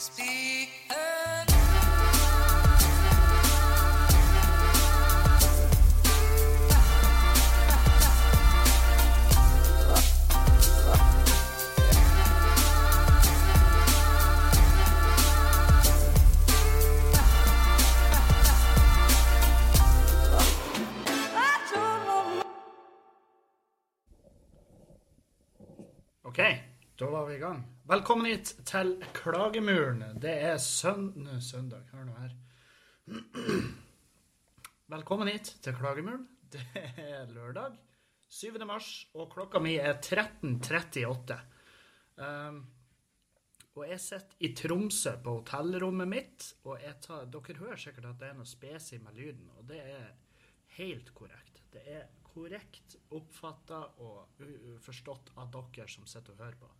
OK, Velkommen hit til Klagemuren. Det er søn... Søndag. Hør nå her. Velkommen hit til Klagemuren. Det er lørdag 7. mars, og klokka mi er 13.38. Um, og jeg sitter i Tromsø på hotellrommet mitt, og tar, dere hører sikkert at det er noe spesig med lyden, og det er helt korrekt. Det er korrekt oppfatta og forstått av dere som sitter og hører på.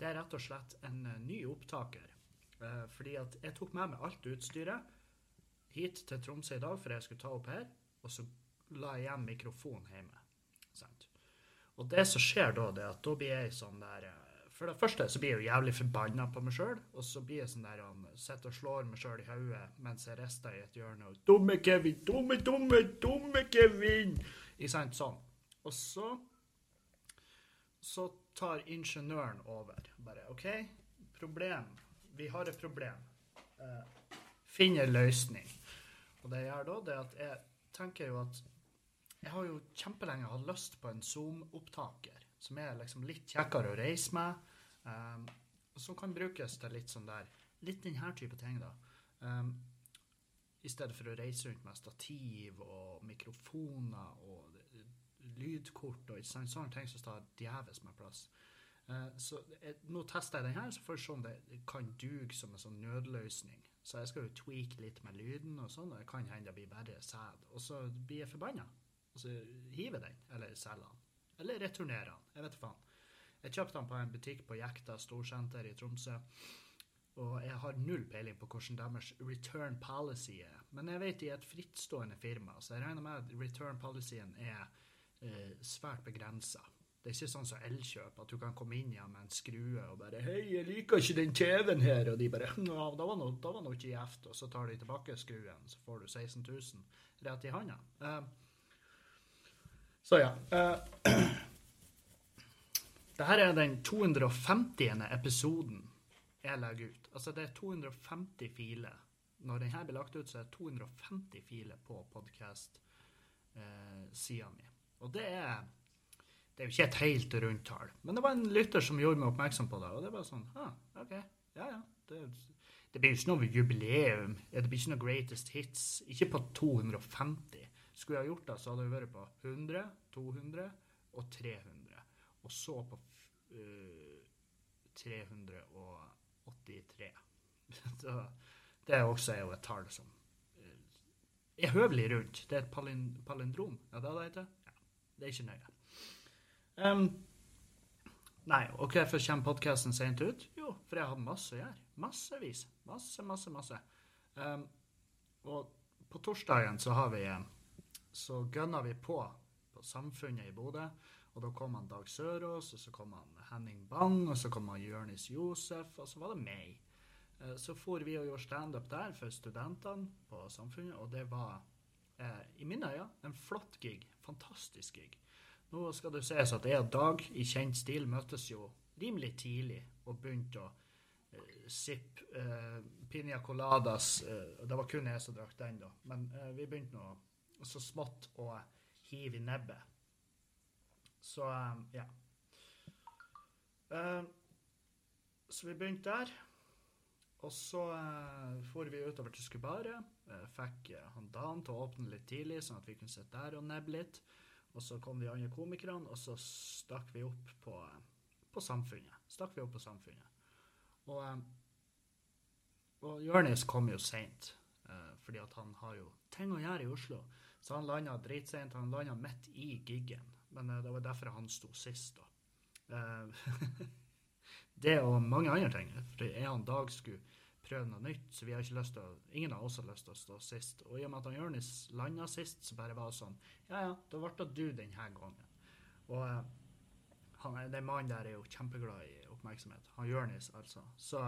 Det er rett og slett en eh, ny opptaker. Eh, fordi at jeg tok med meg alt utstyret hit til Tromsø i dag, for jeg skulle ta opp her, og så la jeg igjen mikrofonen hjemme. Og det som skjer da, det er at da blir jeg sånn der eh, For det første så blir jeg jo jævlig forbanna på meg sjøl, og så blir jeg sånn der han sitter og slår meg sjøl i hodet mens jeg rister i et hjørne og 'Dumme Kevin! Dumme, dumme, dumme Kevin!' Ikke sant? Sånn. Og så så tar ingeniøren over. Bare OK, problem. Vi har et problem. Eh, Finn en løsning. Og det jeg gjør da, det er at jeg tenker jo at jeg har jo kjempelenge hatt lyst på en Zoom-opptaker som er liksom litt kjekkere å reise med, um, og som kan brukes til litt sånn der Litt denne type ting, da. Um, I stedet for å reise rundt med stativ og mikrofoner og lydkort og sant, sånne ting som tar djevelsk med plass. Uh, så jeg, nå tester jeg den her, så får vi se om det kan duge som en sånn nødløsning. Så jeg skal jo tweake litt med lyden og sånn, og det kan hende det blir bare sæd. Og så blir jeg forbanna. Og så hiver den, eller selger den. Eller returnerer den. Jeg vet faen. Jeg kjøpte den på en butikk på Jekta storsenter i Tromsø. Og jeg har null peiling på hvordan deres return policy er. Men jeg vet de er et frittstående firma, så jeg regner med at return policyen er eh, svært begrensa. Det er ikke sånn som Elkjøp, at du kan komme inn igjen med en skrue og bare 'Hei, jeg liker ikke den TV-en her.' Og de bare da var noe, da var noe ikke gjevt.' Og så tar de tilbake skruen, så får du 16 000 rett i handa. Uh, så ja. Eh, Dette er den 250. episoden jeg legger ut. Altså det er 250 filer. Når denne blir lagt ut, så er det 250 filer på podkast-sida mi. Og det er det er jo ikke et helt rundt tall. Men det var en lytter som gjorde meg oppmerksom på det. Og det var sånn ah, OK, ja ja. Det, det blir ikke noe jubileum. Det blir ikke noe greatest hits. Ikke på 250. Skulle jeg ha gjort det, så hadde det vært på 100, 200 og 300. Og så på uh, 383. så det er også er jo et tall som uh, er høvelig rundt. Det er et palin palindrom. Ja, det er det heter? Det er ikke nøye. Um, nei, og hvorfor kommer podkasten sent ut? Jo, for jeg har masse å gjøre. Massevis. Masse, masse, masse. Um, og på torsdagen så har vi Så gønner vi på på Samfunnet i Bodø. Og da kom han Dag Sørås, og så kom han Henning Bang, og så kom han Jørnis Josef, og så var det meg. Eh, Så for vi og gjorde standup der for studentene på Samfunnet, og det var eh, i mine øyne en flott gig. Fantastisk gig. Nå skal det sies at jeg og Dag i kjent stil møttes jo rimelig tidlig og begynte å eh, sippe uh, piña coladas. Uh, det var kun jeg som drakk den, da. Men uh, vi begynte nå så smått å hive i nebbet. Så eh, ja. Eh, så vi begynte der. Og så eh, for vi utover til Skubaret. Eh, fikk uh, han Dan til å åpne litt tidlig, sånn at vi kunne sitte der og nebbe litt. Og så kom de andre komikerne, og så stakk vi opp på, eh, på Samfunnet. Stakk vi opp på Samfunnet. Og, eh, og Jonis kom jo seint, eh, fordi at han har jo ting å gjøre i Oslo. Så han landa dritseint. Han landa midt i giggen. Men eh, det var derfor han sto sist, da. Eh, det og mange andre ting. For jeg og Dag skulle prøve noe nytt, så vi har ikke lyst til å, ingen av oss har lyst til å stå sist. Og i og med at han Jonis landa sist, så bare var det sånn Ja, ja, da ble det du denne gangen. Og eh, han, den mannen der er jo kjempeglad i oppmerksomhet. Han Jonis, altså. Så,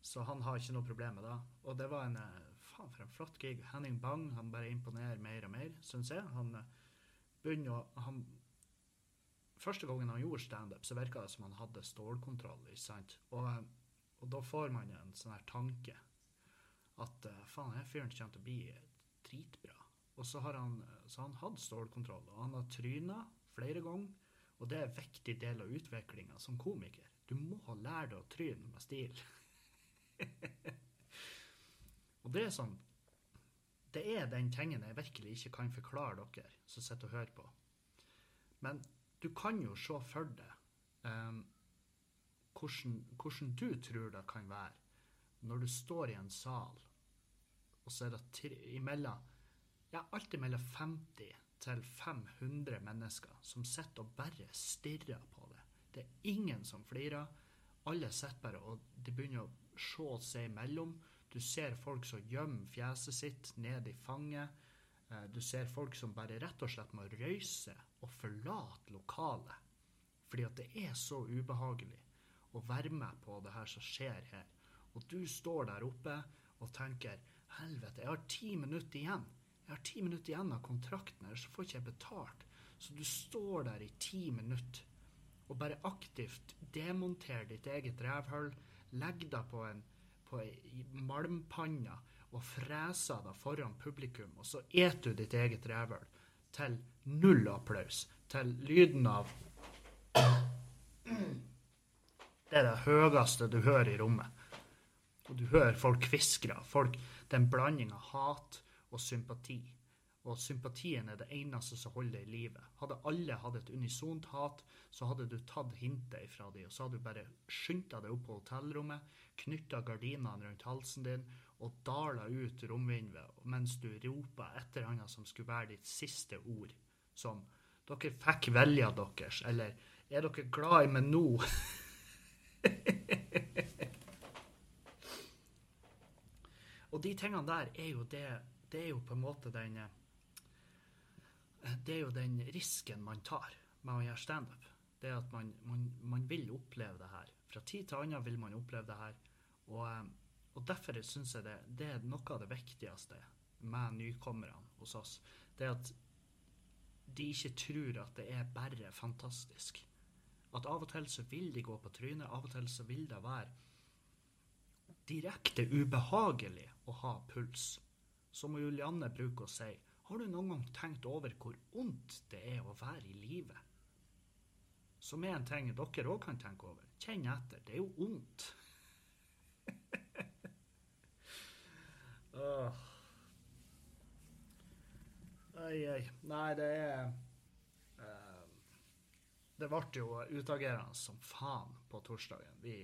Så han har ikke noe problem med det. Og det var en eh, faen for en flott gig. Henning Bang han bare imponerer mer og mer, syns jeg. Han eh, begynner å han, Første gangen han gjorde standup, så virka det som han hadde stålkontroll. ikke sant? Og, og da får man en sånn her tanke at eh, faen, denne fyren kommer til å bli dritbra. Og så har han, så han hatt stålkontroll, og han har tryna flere ganger. Og det er en viktig del av utviklinga som komiker. Du må lære deg å tryne med stil. og det er sånn Det er den tingen jeg virkelig ikke kan forklare dere som sitter og hører på. Men du kan jo se for deg um, hvordan, hvordan, du tror det kan være når du står i en sal, og så er det imellom ja, alltid mellom 50 til 500 mennesker som sitter og bare stirrer på det. Det er ingen som flirer. Alle sitter bare og de begynner å se seg imellom. Du ser folk som gjemmer fjeset sitt ned i fanget. Eh, du ser folk som bare rett og slett må røyse og forlate lokalet. Fordi at det er så ubehagelig å være med på det her som skjer her. Og du står der oppe og tenker helvete, jeg har ti minutter igjen. Jeg har ti minutter igjen av kontrakten så får ikke jeg betalt. Så du står der i ti minutter og bare aktivt demonterer ditt eget revhull, legger deg på en på ei malmpanna og freser deg foran publikum, og så eter du ditt eget revhull til null applaus, til lyden av Det er det høyeste du hører i rommet. Og du hører folk hviskre. Folk, det er en blanding av hat og sympati. Og sympatien er det eneste som holder i live. Hadde alle hatt et unisont hat, så hadde du tatt hintet ifra dem, og så hadde du bare skyndt deg opp på hotellrommet, knytta gardinene rundt halsen din og daler ut romvinduet mens du roper et eller annet som skulle være ditt siste ord, som 'Dere fikk velja deres', eller 'Er dere glad i meg nå?' og de tingene der er jo det Det er jo på en måte den Det er jo den risken man tar med å gjøre standup. Det er at man, man, man, vil oppleve det her. Fra tid til annen vil man oppleve det her. Og, og derfor syns jeg det, det er noe av det viktigste med nykommerne hos oss. Det er at de ikke tror at det er bare fantastisk. At av og til så vil de gå på trynet, av og til så vil det være direkte ubehagelig å ha puls. Som Julianne bruker å si, har du noen gang tenkt over hvor vondt det er å være i live? Som er en ting dere òg kan tenke over. Kjenn etter. Det er jo vondt. Ai, ai. Nei, det er uh, Det ble jo utagerende som faen på torsdagen. Vi,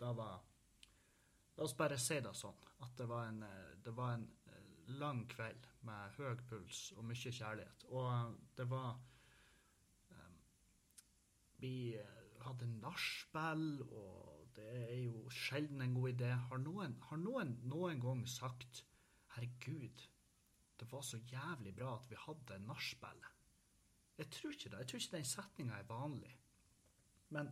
da var La oss bare si det sånn, at det var en, det var en lang kveld med høy puls og mye kjærlighet. Og det var um, Vi hadde nachspiel, og det er jo sjelden en god idé. Har noen, har noen noen gang sagt 'Herregud, det var så jævlig bra at vi hadde nachspielet. Jeg tror ikke det. Jeg tror ikke den setninga er vanlig. Men,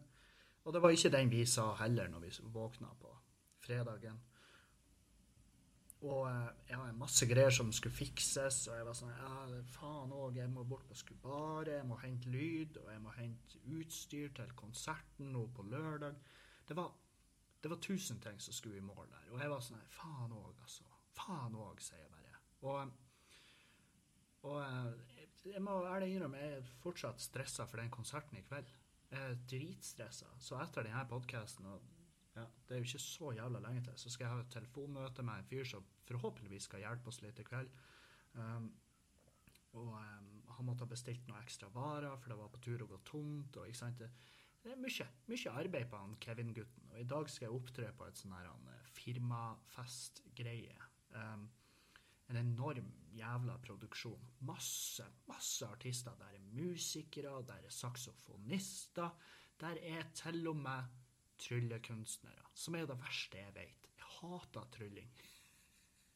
og det var ikke den vi sa heller når vi våkna på fredagen. Og eh, jeg har masse greier som skulle fikses, og jeg var sånn ja, faen òg, jeg må bort på Skubare, jeg må hente lyd, og jeg må hente utstyr til konserten nå på lørdag. Det var, det var tusen ting som skulle i mål der. Og jeg var sånn faen òg, altså. Faen òg, sier jeg bare. Og, og eh, jeg må ærlig innrømme, jeg er fortsatt stressa for den konserten i kveld. Jeg er dritstressa. Så etter denne podkasten ja, det er jo ikke så jævla lenge til. Så skal jeg ha et telefonmøte med en fyr som forhåpentligvis skal hjelpe oss litt i kveld. Um, og um, han måtte ha bestilt noe ekstra varer, for det var på tur å gå tomt. og ikke sant, Det er mye, mye arbeid på han Kevin-gutten. Og i dag skal jeg opptre på et sånn her eh, firmafestgreie. Um, en enorm jævla produksjon. Masse, masse artister. Der er musikere, der er saksofonister. Der er til og med tryllekunstnere, som er det verste jeg vet. Jeg hater trylling.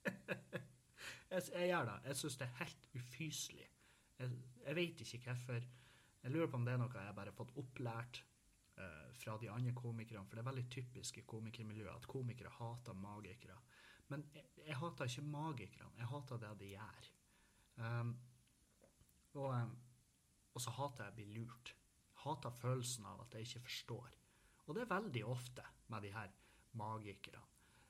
jeg, jeg, gjør det. Jeg syns det er helt ufyselig. Jeg, jeg vet ikke hvorfor. Jeg lurer på om det er noe jeg bare har fått opplært fra fra de andre komikerne, for det er veldig typisk i komikermiljøet at komikere hater magikere. Men jeg, jeg hater ikke magikerne, jeg hater det de gjør. Um, og, um, og, så hater jeg å bli lurt. Hater følelsen av at jeg ikke forstår. Og det er veldig ofte med de her magikerne.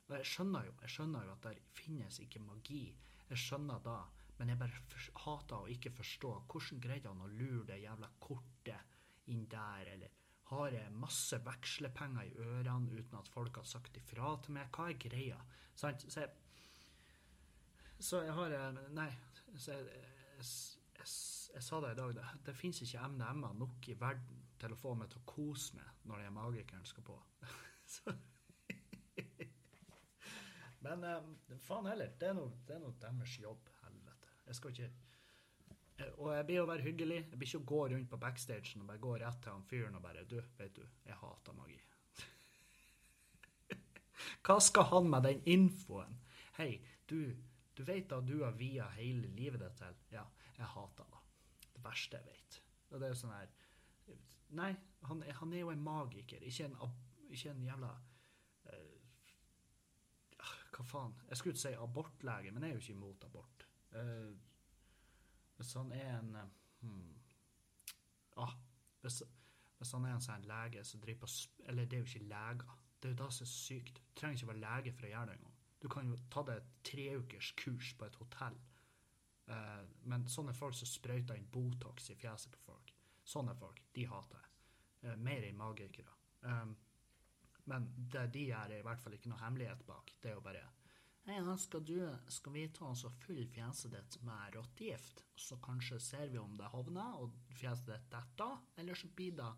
Og jeg skjønner jo, jeg skjønner jo at det finnes ikke magi. Jeg skjønner da, men jeg bare hater å ikke forstå. Hvordan greide han å lure det jævla kortet inn der, eller har jeg masse vekslepenger i ørene uten at folk har sagt ifra til meg? Hva er greia? Så jeg, så jeg har eh, Nei, så jeg, jeg, jeg, sa det i dag. Det, det fins ikke MDM-er nok i verden til å få meg til å kose meg når jeg magikeren skal på. så men uh, faen heller, det er nå deres jobb, helvete. Jeg skal ikke Og jeg blir å være hyggelig. Jeg blir ikke å gå rundt på backstagen og bare gå rett til han fyren og bare Du, vet du, jeg hater magi. Hva skal han med den infoen? Hei, du, du vet da du har via hele livet ditt til? Ja, jeg hater det. Det verste jeg vet. Og det er jo sånn her Nei, han, han er jo en magiker, ikke en, ikke en jævla uh, hva faen? Jeg skulle ikke si abortlege, men jeg er jo ikke imot abort. Uh, hvis han er en uh, hmm, ah, hvis, hvis, han er en sånn lege som driver på Eller det er jo ikke leger. Det er jo det som er sykt. Du trenger ikke være lege for å gjøre det engang. Du kan jo ta deg et treukers kurs på et hotell. Eh, men sånne folk som sprøyter inn Botox i fjeset på folk, sånne folk, de hater jeg. Eh, mer enn magikere. Um, men det de gjør, er i hvert fall ikke noe hemmelighet bak. Det er jo bare Hei, skal, du, skal vi ta oss og fylle fjeset ditt med rottegift, så kanskje ser vi om det havner, og fjeset ditt detter, eller så blir det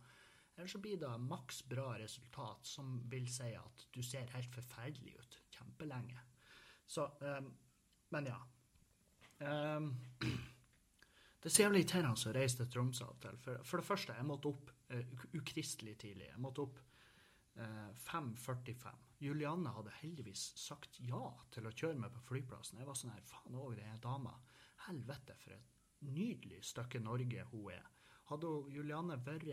eller så blir det maks bra resultat, som vil si at du ser helt forferdelig ut kjempelenge. Så um, Men ja. Um, det er så jævlig irriterende å reise til Tromsø. For, for det første, jeg måtte opp uh, ukristelig tidlig. Jeg måtte opp 5.45. Julianne hadde heldigvis sagt ja til å kjøre meg på flyplassen. Jeg var sånn her, faen òg, den dama. Helvete, for et nydelig stykke Norge hun er. Hadde Julianne vært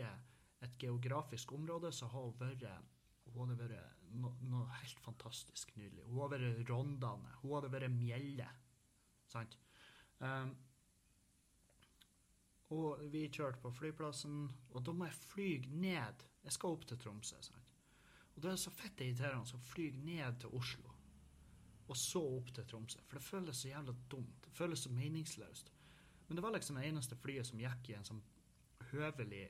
et geografisk område, så hadde hun vært hun hadde vært noe, noe helt fantastisk nydelig. Hun hadde vært Rondane. Hun hadde vært Mjelle. Sant? Um, og vi kjørte på flyplassen, og da må jeg fly ned. Jeg skal opp til Tromsø. sant? Og det er så fett irriterende å fly ned til Oslo, og så opp til Tromsø. For det føles så jævla dumt. Det føles så meningsløst. Men det var liksom det eneste flyet som gikk i en sånn høvelig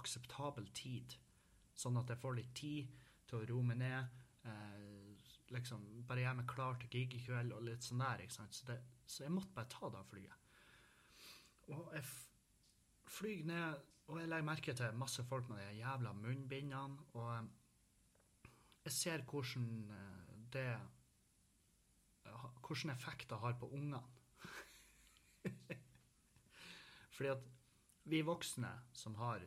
akseptabel tid. Sånn at jeg får litt tid til å roe meg ned. Eh, liksom Bare gjøre meg klar til gig i kveld og litt sånn der. ikke sant? Så, det, så jeg måtte bare ta det flyet. Og jeg flyr ned, og jeg legger merke til masse folk med de jævla munnbindene. og jeg ser hvordan eh, det Hvilken effekt det har på ungene. Fordi at vi voksne som har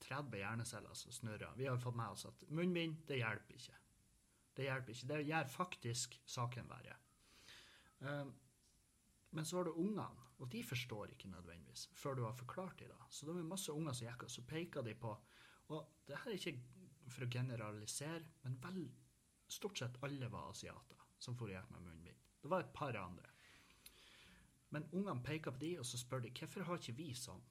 30 hjerneceller som snurrer, vi har fått med oss at munnbind, det hjelper ikke. Det hjelper ikke. Det gjør faktisk saken verre. Um, men så har du ungene, og de forstår ikke nødvendigvis før du har forklart dem det. Så det er masse unger som gikk, og så peker de på Og det her er ikke for å generalisere, men vel stort sett alle var asiater som for gikk med munnbind. Det var et par andre. Men ungene peker på de, og så spør de hvorfor har ikke vi sånn?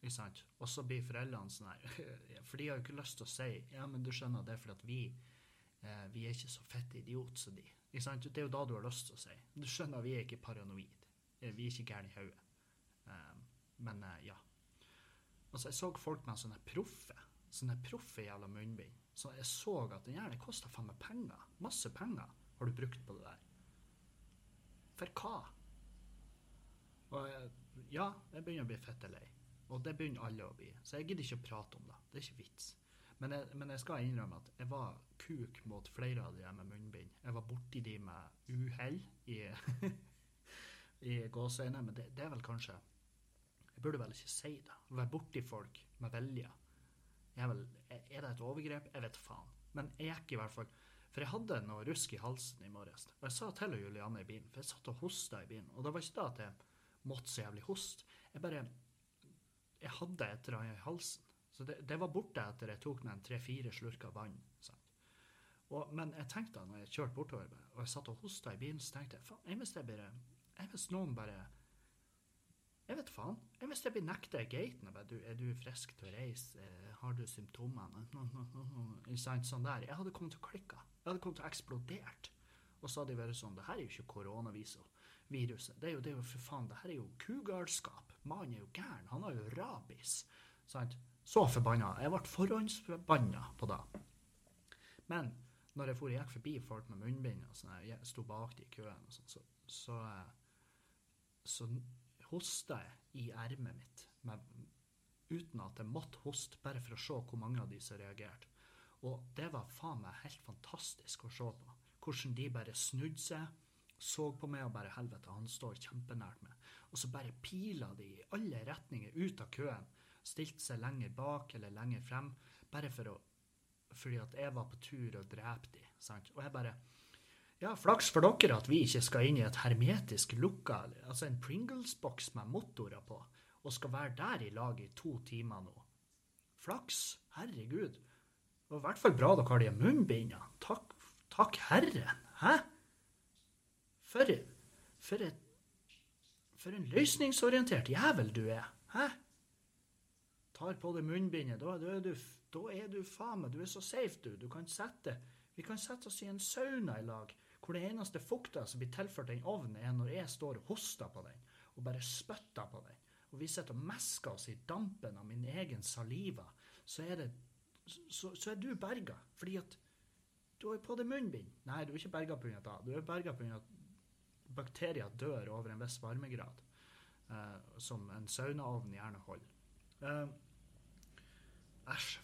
Ikke sant? Og så blir foreldrene sånn her For de har jo ikke lyst til å si ja, men du skjønner, det er fordi at vi eh, vi er ikke så fette idiot som de. Sant? Det er jo da du har lyst til å si. Du skjønner, vi er ikke paranoid. Eh, vi er ikke gærne i hodet. Um, men ja. Altså, jeg så folk med sånne proffe sånne proffe jævla munnbind. Så jeg så at den gjerne kosta faen meg penger. Masse penger har du brukt på det der. For hva? Og jeg, ja, jeg begynner å bli fette lei. Og det begynner alle å bli. Så jeg gidder ikke å prate om det. Det er ikke vits. Men jeg, men jeg skal innrømme at jeg var kuk mot flere av de med munnbind. Jeg var borti de med uhell i, i gåseøyne, men det, det, er vel kanskje Jeg burde vel ikke si det. Å være borti folk med vilje vel, er det et overgrep? Jeg vet faen. Men jeg gikk i hvert fall For jeg hadde noe rusk i halsen i morges. Og jeg sa til Julianne i bilen, for jeg satt og hosta i bilen. Og det var ikke da at jeg måtte så jævlig hoste. Jeg bare Jeg hadde et eller annet i halsen. Så det, det, var borte etter jeg tok meg en tre-fire slurker vann. Og, men jeg tenkte da når jeg kjørte bortover, og jeg satt og hosta i bilen, så tenkte jeg faen, jeg Hvis noen bare Jeg vet faen. Hvis jeg blir nekta gaten og bare 'Er du frisk til å reise? Eh, har du symptomene?' Sånn der. Jeg hadde kommet til å klikke. Jeg hadde kommet til å eksplodert. Og så hadde de vært sånn 'Det her er jo ikke koronaviruset. Det er jo, det er jo for faen, det her er jo kugalskap. Mannen er jo gæren. Han har jo rabies.' Sant? Så forbanna. Jeg ble forhåndsforbanna på det. Men når jeg for, gikk forbi folk med munnbind og sånn, jeg sto bak de i køen, og sånn, så, så, så hosta jeg i ermet mitt med, uten at jeg måtte hoste, bare for å se hvor mange av de som reagerte. Og det var faen meg helt fantastisk å se på. Hvordan de bare snudde seg, så på meg og bare Helvete, han står kjempenært meg. Og så bare pila de i alle retninger ut av køen. Stilte seg lenger bak eller lenger frem, bare for å fordi at jeg var på tur og drepte de, sant? Og jeg bare Ja, flaks for dere at vi ikke skal inn i et hermetisk lukka, altså en Pringles-boks med motorer på, og skal være der i lag i to timer nå. Flaks. Herregud. Det var i hvert fall bra dere har de munnbindene. Takk, takk Herren. Hæ? For, for, et, for en løsningsorientert jævel du er. Hæ? Tar på deg munnbindet, da, da er du da er du faen meg Du er så safe, du. Du kan sette Vi kan sette oss i en sauna i lag, hvor det eneste fukta som blir tilført den ovnen, er når jeg står og hoster på den, og bare spytter på den. Og vi sitter og mesker oss i dampen av min egen saliva. Så er det Så, så er du berga. Fordi at du har på deg munnbind. Nei, du er ikke berga pga. det. Du er berga pga. at bakterier dør over en viss varmegrad, uh, som en saunaovn gjerne holder. Uh,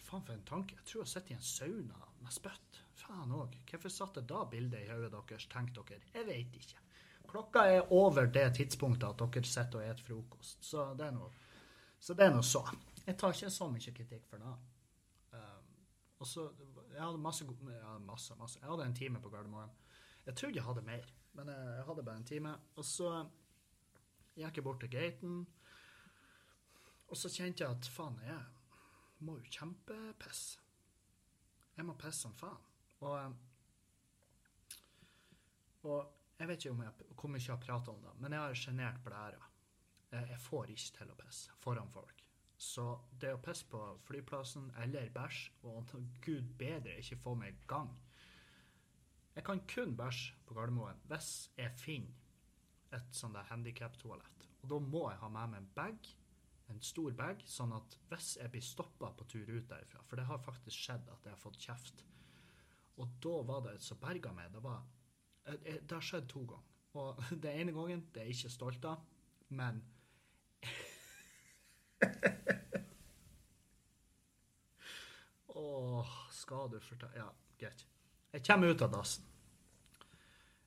faen for en tanke. Jeg tror jeg sitter i en sauna med spytt. Faen òg. Hvorfor satte da bildet i hodet deres, tenkte dere? Jeg vet ikke. Klokka er over det tidspunktet at dere sitter og spiser frokost, så det er noe så. Så. Jeg tar ikke så mye kritikk for det. Um, og så, Jeg hadde masse, ja, masse, masse. Jeg hadde en time på Gardermoen. Jeg trodde jeg hadde mer, men jeg, jeg hadde bare en time. Og så gikk jeg bort til gaten, og så kjente jeg at faen, jeg må jo kjempepisse. Jeg må pisse som faen. Og, eh, og, jeg vet ikke om jeg, hvor mye jeg har prata om det, men jeg har sjenert blæra. Jeg får ikke til å pisse foran folk. Så det å pisse på flyplassen eller bæsj, og gud bedre ikke få meg i gang Jeg kan kun bæsje på Gardermoen hvis jeg finner et sånt handikaptoalett. Og da må jeg ha med meg en bag en stor bag, sånn at hvis jeg blir stoppa på tur ut derifra For det har faktisk skjedd at jeg har fått kjeft. Og da var det som berga meg. Det, var, eh, eh, det har skjedd to ganger. Og det ene gangen det er jeg ikke stolt av, men Åh, skal du fortelle Ja, greit. Jeg kommer ut av dassen.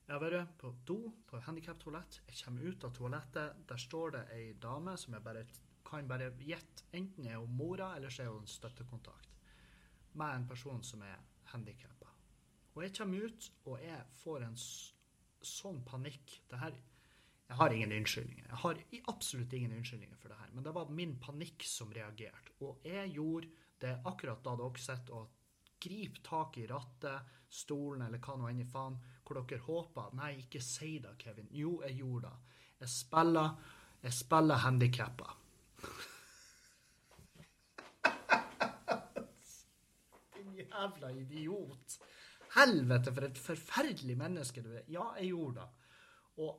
Jeg har vært på do på handikaptoalett. Jeg kommer ut av toalettet. Der står det ei dame som jeg bare kan bare gjette. Enten er hun mora, eller så er hun støttekontakt med en person som er handikappa. Og jeg kommer ut, og jeg får en sånn panikk. Her, jeg har ingen unnskyldninger. Jeg har absolutt ingen unnskyldninger for det her. Men det var min panikk som reagerte. Og jeg gjorde det akkurat da dere sitter og griper tak i rattet, stolen eller hva nå enn i faen, hvor dere håper Nei, ikke si det, Kevin. Jo, jeg gjorde det. Jeg spiller, jeg spiller handikappa. Din jævla idiot. Helvete, for et forferdelig menneske du er. Ja, jeg gjorde det. Og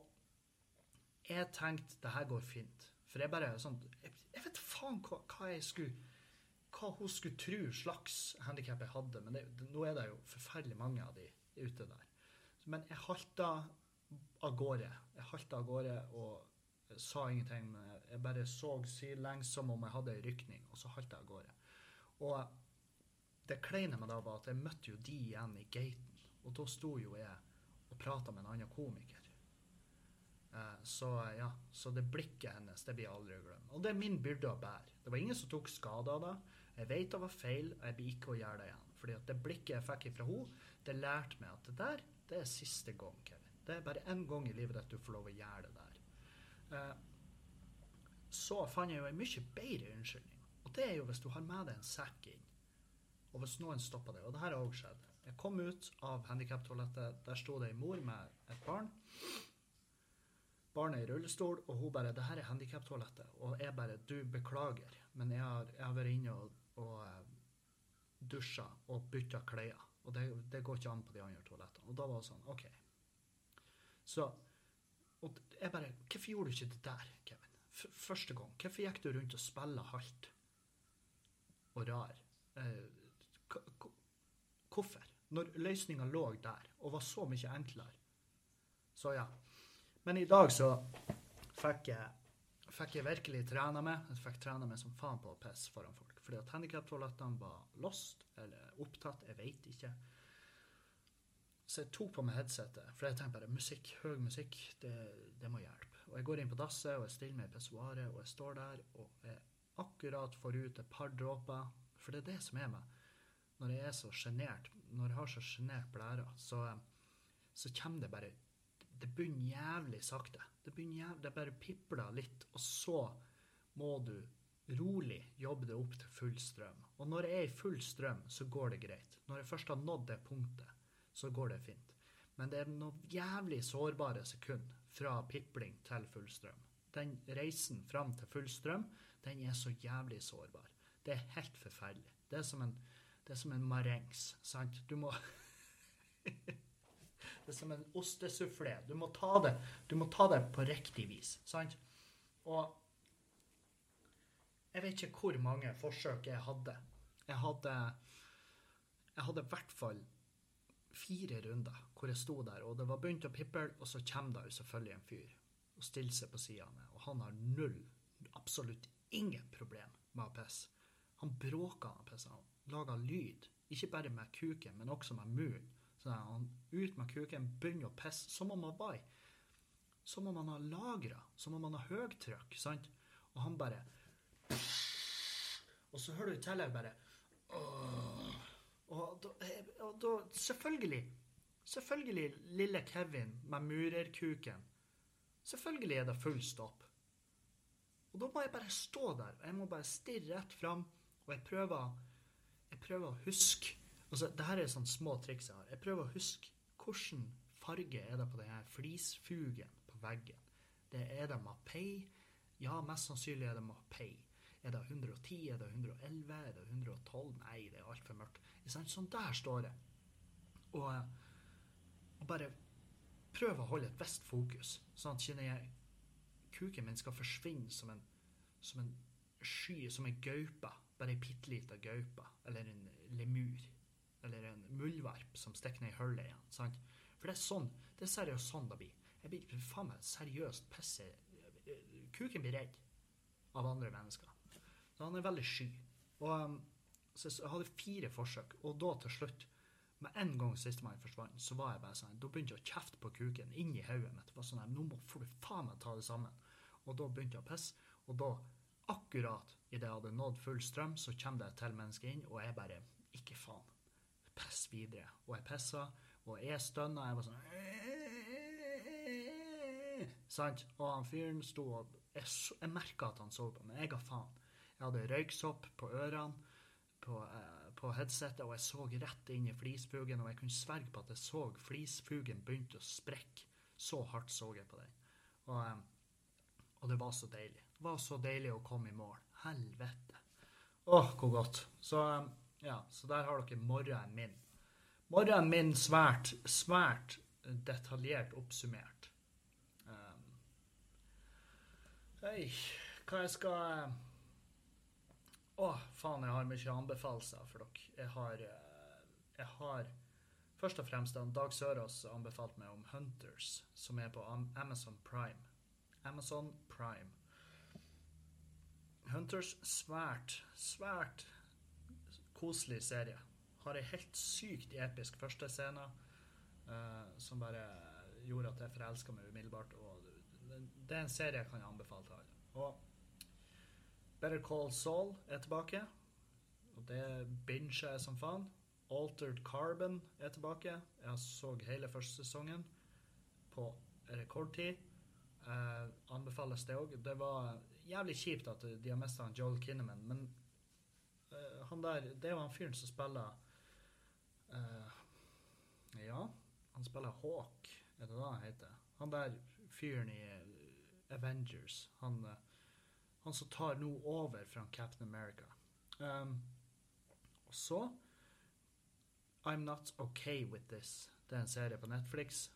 jeg tenkte det her går fint. For jeg bare sånn Jeg, jeg vet faen hva, hva, jeg skulle Hva hun skulle tro slags handikap jeg hadde. Men det, nå er det jo forferdelig mange av de ute der. Men jeg halta av gårde. Jeg halta av gårde og sa ingenting. Men jeg bare så sidelengs som om jeg hadde ei rykning, og så halta jeg av gårde. Og det kleine med det var at jeg møtte jo de igjen i gaten, og da sto jo jeg og prata med en annen komiker. Eh, så ja, så det blikket hennes det blir jeg aldri å glemme. Og det er min byrde å bære. Det var ingen som tok skade av det. Jeg vet det var feil, og jeg blir ikke å gjøre det igjen. Fordi at det blikket jeg fikk fra henne, det lærte meg at det der, det er siste gang, Kevin. Det er bare én gang i livet ditt du får lov å gjøre det der. Eh, så fant jeg jo en mye bedre unnskyldning. Og det er jo hvis du har med deg en sekk inn, og hvis noen stopper deg. Og det her har òg skjedd. Jeg kom ut av handikaptoalettet, der sto det ei mor med et barn. Barnet i rullestol, og hun bare 'Det her er handikaptoalettet'. Og jeg bare 'Du, beklager, men jeg har, jeg har vært inne og, og eh, dusja og bytta klær'. Og det, det, går ikke an på de andre toalettene. Og da var det sånn OK. Så og jeg bare 'Hvorfor gjorde du ikke det der, Kevin?' F første gang. Hvorfor gikk du rundt og spilte halvt og rar? Eh, hvorfor? Når løsninga lå der og var så mye enklere. Så ja. Men i dag så fikk jeg, fikk jeg virkelig trena meg. Jeg fikk trena meg som faen på å pisse foran folk. Fordi at handikaptoalettene var lost eller opptatt. Jeg veit ikke. Så jeg tok på meg headsetet, for jeg tenkte bare musikk, høy musikk, det, det, må hjelpe. Og jeg går inn på dasset og jeg stiller meg i pissoaret, og jeg står der og jeg akkurat får ut et par dråper. For det er det som er meg. Når jeg er så sjenert, når jeg har så sjenert blære, så, så kommer det bare Det begynner jævlig sakte. Det begynner jævlig, det bare pipler litt, og så må du rolig jobbe det opp til full strøm. Og når jeg er i full strøm, så går det greit. Når jeg først har nådd det punktet, så går det fint. Men det er noen jævlig sårbare sekunder fra pipling til full strøm. Den reisen fram til full strøm, den er så jævlig sårbar. Det er helt forferdelig. Det er som en, det er som en marengs, sant? Du må Det er som en ostesufflé. Du må ta det, du må ta det på riktig vis, sant? Og jeg vet ikke hvor mange forsøk jeg hadde. Jeg hadde Jeg hadde i hvert fall fire runder hvor jeg sto der, og det var begynt å piple, og så kommer jo selvfølgelig en fyr og stiller seg på sida av og han har null, absolutt ingen problem med å pisse. Han bråker og pisse. Han lager lyd, ikke bare med kuken, men også med munnen. Så han ut med kuken, begynner å pisse som om han var Som om han har lagra, som om han har høytrykk, sant? Og han bare Og så hører du i tillegg bare Åh. Og da, og da Selvfølgelig. Selvfølgelig lille Kevin med murerkuken. Selvfølgelig er det full stopp. Og da må jeg bare stå der, og jeg må bare stirre rett fram, og jeg prøver, jeg prøver å huske altså, det her er sånne små triks jeg har. Jeg prøver å huske hvilken farge er det på denne flisfugen på veggen. Det er det mapei? Ja, mest sannsynlig er det mapei. Er det 110? Er det 111? Er det 112? Nei, det er altfor mørkt. Sånn der står det. Og, og bare prøve å holde et visst fokus, sånn at kjenner jeg, kuken min skal forsvinne som en, som en sky, som en gaupe. Bare ei bitte lita gaupe. Eller en lemur. Eller en muldvarp som stikker ned i hullet igjen. Sant? For det er sånn, det er seriøst sånn det blir. Jeg blir faen meg seriøst pisse Kuken blir redd av andre mennesker. Så han er veldig sky. Og så jeg hadde fire forsøk, og da til slutt, med en gang sistemann forsvant, så var jeg bare sånn Da begynte jeg å kjefte på kuken inni hodet mitt. Var sånn Nå må får du faen meg ta det sammen. Og da begynte jeg å pisse. Og da, akkurat idet jeg hadde nådd full strøm, så kommer det et til menneske inn, og jeg bare Ikke faen. Piss videre. Og jeg pissa, og jeg stønna. Jeg var sånn Sant? Og han fyren sto og Jeg, jeg merka at han så på meg. Jeg ga faen. Jeg hadde røyksopp på ørene på, eh, på headsetet, og jeg så rett inn i flisfugen, og jeg kunne sverge på at jeg så flisfugen begynte å sprekke. Så hardt så jeg på den. Og, eh, og, det var så deilig. Det var så deilig å komme i mål. Helvete. Åh, hvor godt. Så, eh, ja, så der har dere morgenen min. Morgenen min svært, svært detaljert oppsummert. Um, hei, hva jeg skal å, faen, jeg har mye anbefalelser for dere. Jeg har, eh, jeg har Først og fremst Dag Sørås anbefalt meg om Hunters, som er på Amazon Prime. Amazon Prime. Hunters, svært, svært koselig serie. Har ei helt sykt episk første scene uh, som bare gjorde at jeg forelska meg umiddelbart. Og det er en serie jeg kan anbefale til alle. Og Better Call Saul er tilbake. Og det binger jeg som faen. Altered Carbon er tilbake. Jeg så hele første sesongen på rekordtid. Eh, anbefales det òg. Det var jævlig kjipt at de har mista Joel Kinnaman, men han der, det er jo han fyren som spiller eh, Ja, han spiller Hawk, er det det han heter? Han der fyren i eh, Avengers. Han, eh, han som tar nå over fra Captain America. Um, og så I'm Not Okay With This. Det er en serie på Netflix.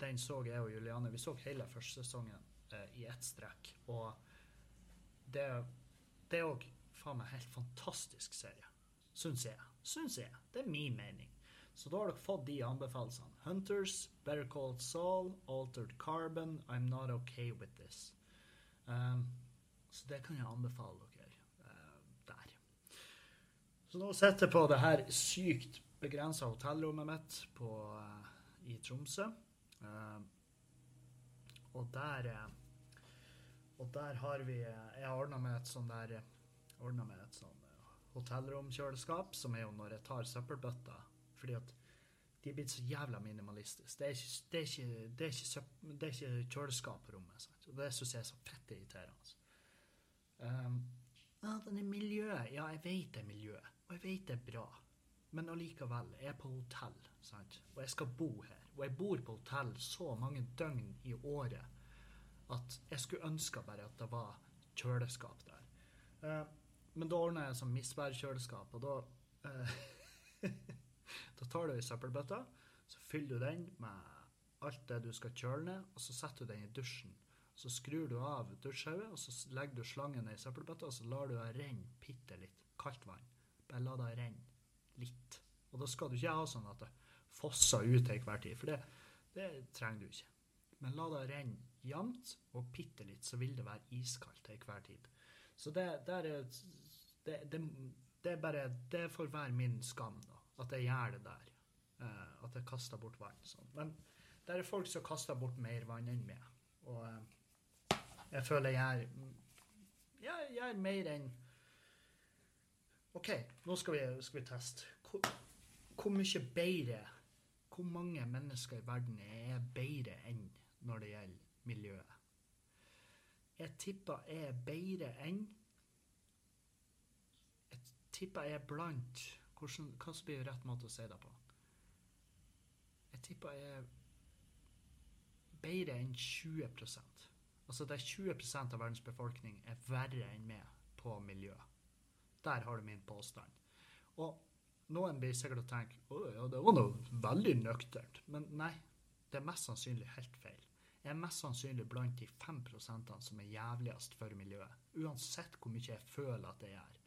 Den så jeg og Juliane. Vi så hele første sesongen uh, i ett strekk. Og det, er òg faen meg helt fantastisk serie. Syns jeg. Syns jeg. Det er min mening. Så da har dere fått de anbefalelsene. Hunters, Better Called Saul, Altered Carbon, I'm Not Okay With This. Um, så det kan jeg anbefale dere uh, der. Så nå sitter jeg på det her sykt begrensa hotellrommet mitt på, uh, i Tromsø. Uh, og der Og der har vi Jeg har ordna med et sånn der Ordna med et sånn hotellromkjøleskap, som er jo når jeg tar søppelbøtta. Fordi at de er blitt så jævla minimalistiske. Det er ikke, det er ikke, det er ikke, det er ikke kjøleskap på rommet. Sant? Og det syns jeg er så fett irriterende. Um, ja, den er miljøet. Ja, jeg vet det er miljøet, og jeg vet det er bra. Men allikevel, jeg er på hotell, sant? og jeg skal bo her. Og jeg bor på hotell så mange døgn i året at jeg skulle ønske bare at det var kjøleskap der. Uh, men da ordner jeg sånn misværkjøleskap, og da uh, Da tar du ei søppelbøtte, så fyller du den med alt det du skal kjøle ned, og så setter du den i dusjen. Så skrur du av dusjhodet, og så legger du slangen i søppelbøtta, og så lar du det renne bitte litt. Kaldt vann. Bare la det renne litt. Og da skal du ikke ha sånn at det fosser ut til hver tid, for det, det trenger du ikke. Men la det renne jevnt og bitte litt, så vil det være iskaldt til hver tid. Så det, er, det, det, det, er bare Det får være min skam, da at jeg gjør det der. Uh, at jeg kaster bort vann. Sånn. Men det er folk som kaster bort mer vann enn meg. Og uh, jeg føler jeg gjør, jeg gjør mer enn OK, nå skal vi, skal vi teste. Hvor, hvor, mye bedre Hvor mange mennesker i verden er bedre enn når det gjelder miljøet? Jeg tipper jeg er bedre enn Jeg tipper jeg er blant hvordan, hva blir rett måte å si det på? Jeg tipper jeg er bedre enn 20 Altså det er 20 av verdens befolkning er verre enn meg på miljø. Der har du min påstand. Og noen blir sikkert å tenke å ja, det var noe veldig nøkternt. Men nei, det er mest sannsynlig helt feil. Jeg er mest sannsynlig blant de 5 som er jævligst for miljøet. Uansett hvor mye jeg føler at jeg gjør.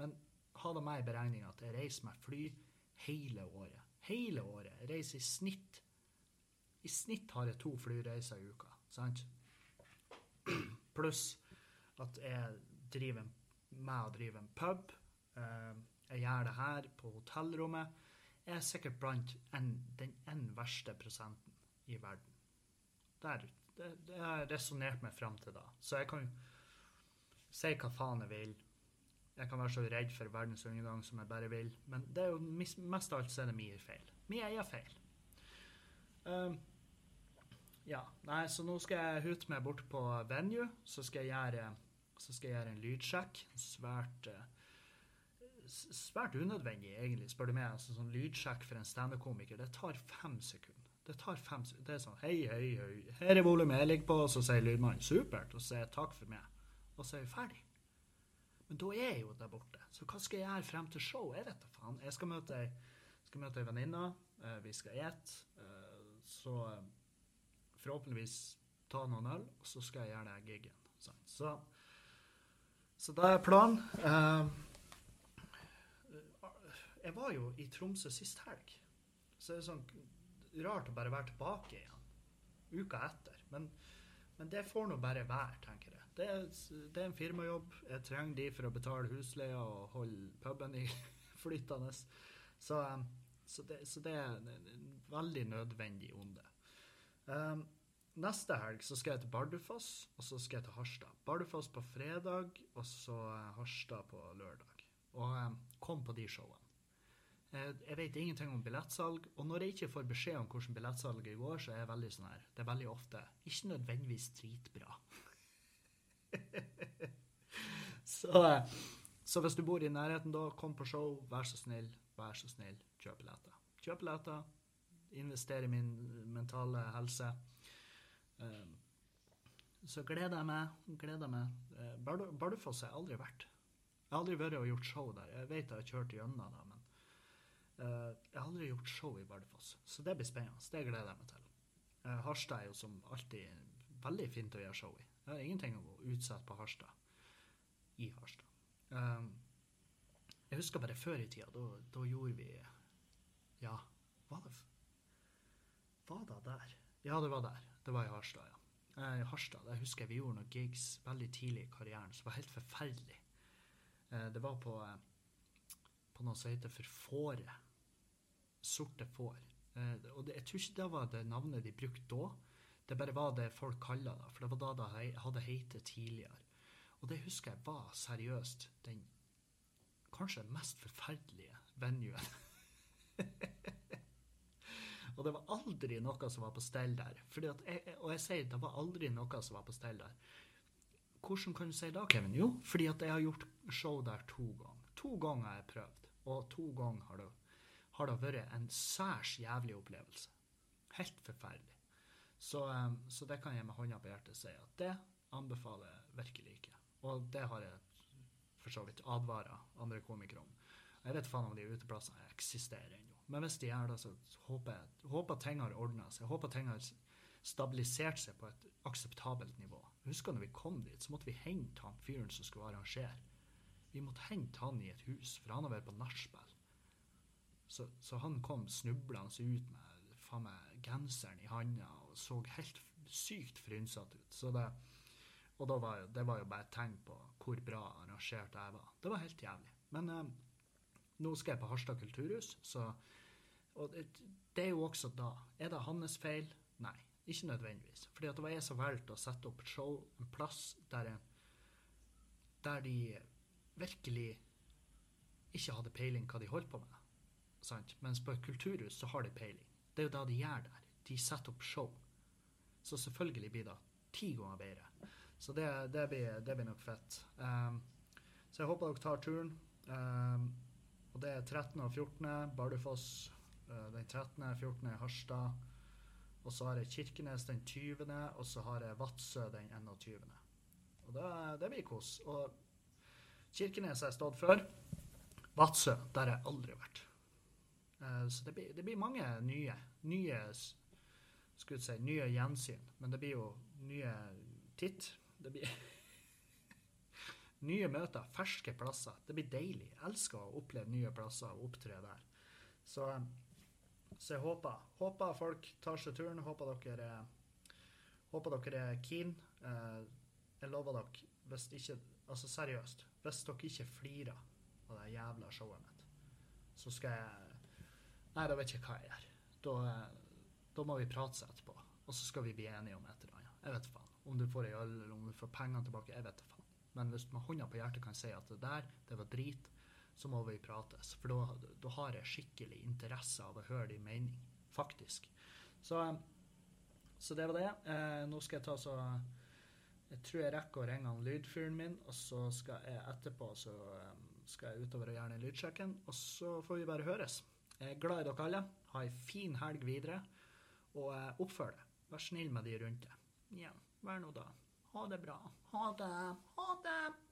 Men ha det med i beregninga at jeg reiser med fly hele året. Hele året. Jeg reiser i snitt I snitt har jeg to flyreiser i uka. sant? Pluss at jeg driver med å drive en pub. Eh, jeg gjør det her på hotellrommet. Jeg er sikkert blant en, den én verste prosenten i verden. Der, det, har jeg resonnert meg fram til da. Så jeg kan si hva faen jeg vil jeg kan være så redd for verdens undergang som jeg bare vil. Men det er jo mest av alt så er det min feil. Min egen feil. Um, ja. Nei, så nå skal jeg hute meg bort på venue. Så skal jeg gjøre, skal jeg gjøre en lydsjekk. Svært uh, Svært unødvendig, egentlig, spør du meg. Altså, sånn lydsjekk for en standup-komiker, det tar fem sekunder. Det tar fem sekunder. Det er sånn Hei, hei, hei. Her er volumet jeg ligger på. Så sier lydmannen supert. Og så sier jeg takk for meg. Og så er vi ferdig. Men da er jeg jo der borte. Så hva skal jeg gjøre frem til show? Jeg vet da faen. Jeg skal møte ei, venninne. Uh, vi skal ete. Uh, så forhåpentligvis ta noen øl, og så skal jeg gjøre det gigen. Så, så, da er planen. jeg var jo i Tromsø sist helg, så det er sånn rart å bare være tilbake igjen uka etter. Men, men det får nå bare være, tenker jeg det er, det er, en firmajobb. Jeg trenger de for å betale husleia og holde puben i flytende. Så, um, så, det, så, det, er en veldig nødvendig onde. Um, neste helg så skal jeg til Bardufoss, og så skal jeg til Harstad. Bardufoss på fredag, og så uh, Harstad på lørdag. Og um, kom på de showene. Jeg vet ingenting om billettsalg, og når jeg ikke får beskjed om hvordan billettsalget går, så er jeg veldig sånn her Det er veldig ofte ikke nødvendigvis dritbra. så, Så hvis du bor i nærheten da, kom på show, vær så snill, vær så snill, kjøp billetter. Kjøp billetter, invester i min mentale helse. Eh, så gleder jeg meg. gleder jeg meg. Eh, Bardufoss har jeg aldri vært. Jeg har aldri vært og gjort show der. Jeg vet jeg har kjørt gjennom det, men eh, jeg har aldri gjort show i Bardufoss. Så det blir spennende. Det gleder jeg meg til. Harstad er jo som alltid veldig fint å gjøre show i. Jeg har ingenting å utsette på Harstad. I Harstad. Jeg husker bare før i tida, da, da gjorde vi Ja, var det Var det der? Ja, det var der. Det var i Harstad, ja. Eh, I Harstad Jeg husker vi gjorde noen gigs veldig tidlig i karrieren som var helt forferdelig. Eh, det var på, eh, på noe som heter For fåret. Sorte får. Og det, jeg tror ikke det var det navnet de brukte da. Det bare var det folk kalla det, for det var da det hadde hete tidligere. Og det husker jeg var seriøst den kanskje mest forferdelige venuen. og det var aldri noe som var på stell der. Jeg, og jeg sier det var aldri noe som var på stell der. Hvordan kan du si det, Kevin? Jo, fordi at jeg har gjort show der to ganger. To ganger har jeg prøvd, og to ganger har det, har det vært en særs jævlig opplevelse. Helt forferdelig. Så, um, så det kan jeg med hånda på hjertet si at det anbefaler jeg virkelig ikke. Og det har jeg for så vidt advara andre komikere om. Jeg vet faen om de uteplassene eksisterer ennå. Men hvis de gjør det, så håper jeg håper ting har ordna seg. Jeg håper ting har stabilisert seg på et akseptabelt nivå. Husker når vi kom dit, så måtte vi hente han fyren som skulle arrangere. Vi måtte hente han i et hus, for han har vært på nachspiel. Så, så han kom snublende ut med faen meg genseren i handa og så helt sykt frynsete ut. Så det, og da var, det var jo bare et tegn på hvor bra arrangert jeg var. Det var helt jævlig. Men eh, nå skal jeg på Harstad kulturhus, så Og det, er jo også da Er det hans feil? Nei, ikke nødvendigvis. Fordi det var jeg som valgte å sette opp et show en plass der, der de virkelig ikke hadde peiling hva de holdt på med. Sant? Mens på et kulturhus så har de peiling. Det er jo det de gjør der. De setter opp show. Så selvfølgelig blir det ti ganger bedre. Så det, det, blir, det blir nok fett. Um, så jeg håper dere tar turen. Um, og det er 13. og 14. Bardufoss den 13. og 14. i Harstad. Og så har jeg Kirkenes den 20., og så har jeg Vadsø den 21. Og det, det blir kos. Og Kirkenes har jeg stått før. Vadsø, der har jeg aldri vært. Eh, Så det blir, det blir mange nye. Nye skulle si, nye gjensyn. Men det blir jo nye titt. Det blir nye møter, ferske plasser. Det blir deilig. Jeg elsker å oppleve nye plasser og opptre der. Så, så jeg håper, håper folk tar seg turen. Håper dere, er- håper dere er keen. Eh, Jeg lover dere, hvis ikke Altså seriøst, hvis dere ikke flirer av det jævla showet mitt, så skal jeg Nei, da vet jeg hva jeg gjør. Da, eh, da må vi prate seg etterpå. Og så skal vi bli enige om et eller annet. Jeg vet faen. Om du får ei øl, eller om du får pengene tilbake, jeg vet da faen. Men hvis du med hånda på hjertet kan si at det der, det var drit, så må vi prates. For da, har jeg skikkelig interesse av å høre din mening. Faktisk. Så, så det var det. Eh, nå skal jeg ta så Jeg tror jeg rekker å ringe han lydfyren min, og så skal jeg etterpå så eh, skal jeg utover og gjøre den lydsjekken, og så får vi bare høres. Jeg er glad i dere alle. Ha ei fin helg videre. Og eh, oppfør deg. Vær snill med de rundt deg. Ja, vær nå da. Ha det bra. Ha det. Ha det.